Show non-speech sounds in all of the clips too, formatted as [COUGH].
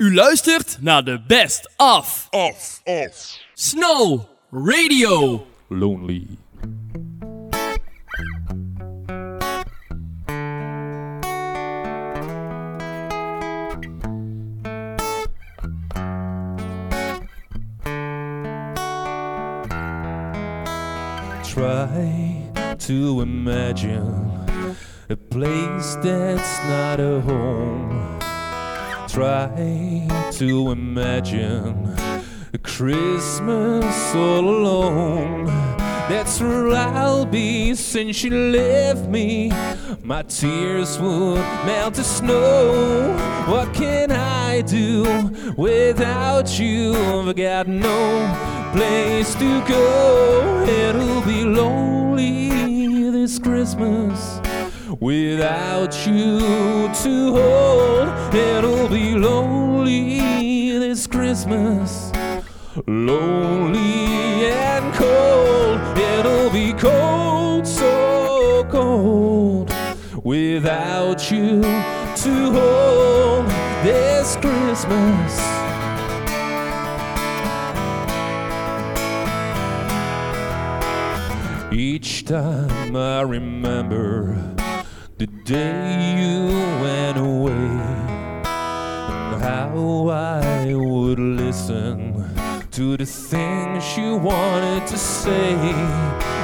U luistert naar de Best Of Off, off. Snow Radio. Lonely. Try to imagine a place that's not a home. Try to imagine a Christmas all alone. That's where I'll be since you left me. My tears would melt to snow. What can I do without you? I've got no place to go. It'll be lonely this Christmas without you to hold. It'll be lonely this Christmas. Lonely and cold, it'll be cold, so cold, without you to hold this Christmas. Each time I remember the day you went away, and how I would listen to the things you wanted to say.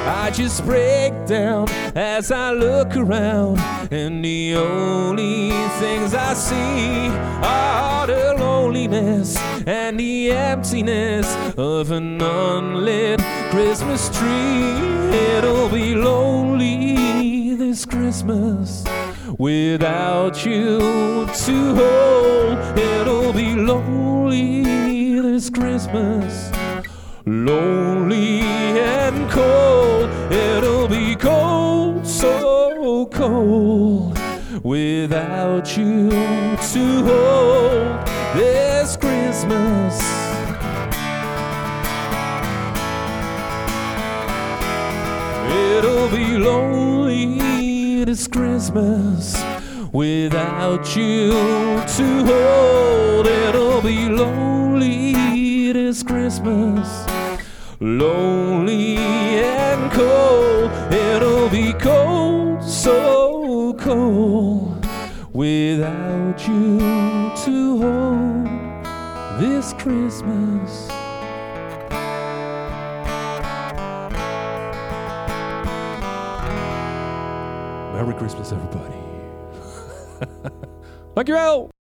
I just break down as I look around, and the only things I see are the loneliness and the emptiness of an unlit Christmas tree. It'll be lonely Christmas without you to hold. It'll be lonely this Christmas. Lonely and cold, it'll be cold, so cold, without you to hold this Christmas. It'll be lonely this Christmas without you to hold. It'll be lonely this Christmas. Lonely and cold. It'll be cold, so cold without you to hold this Christmas. Merry Christmas, everybody. [LAUGHS] Dankjewel!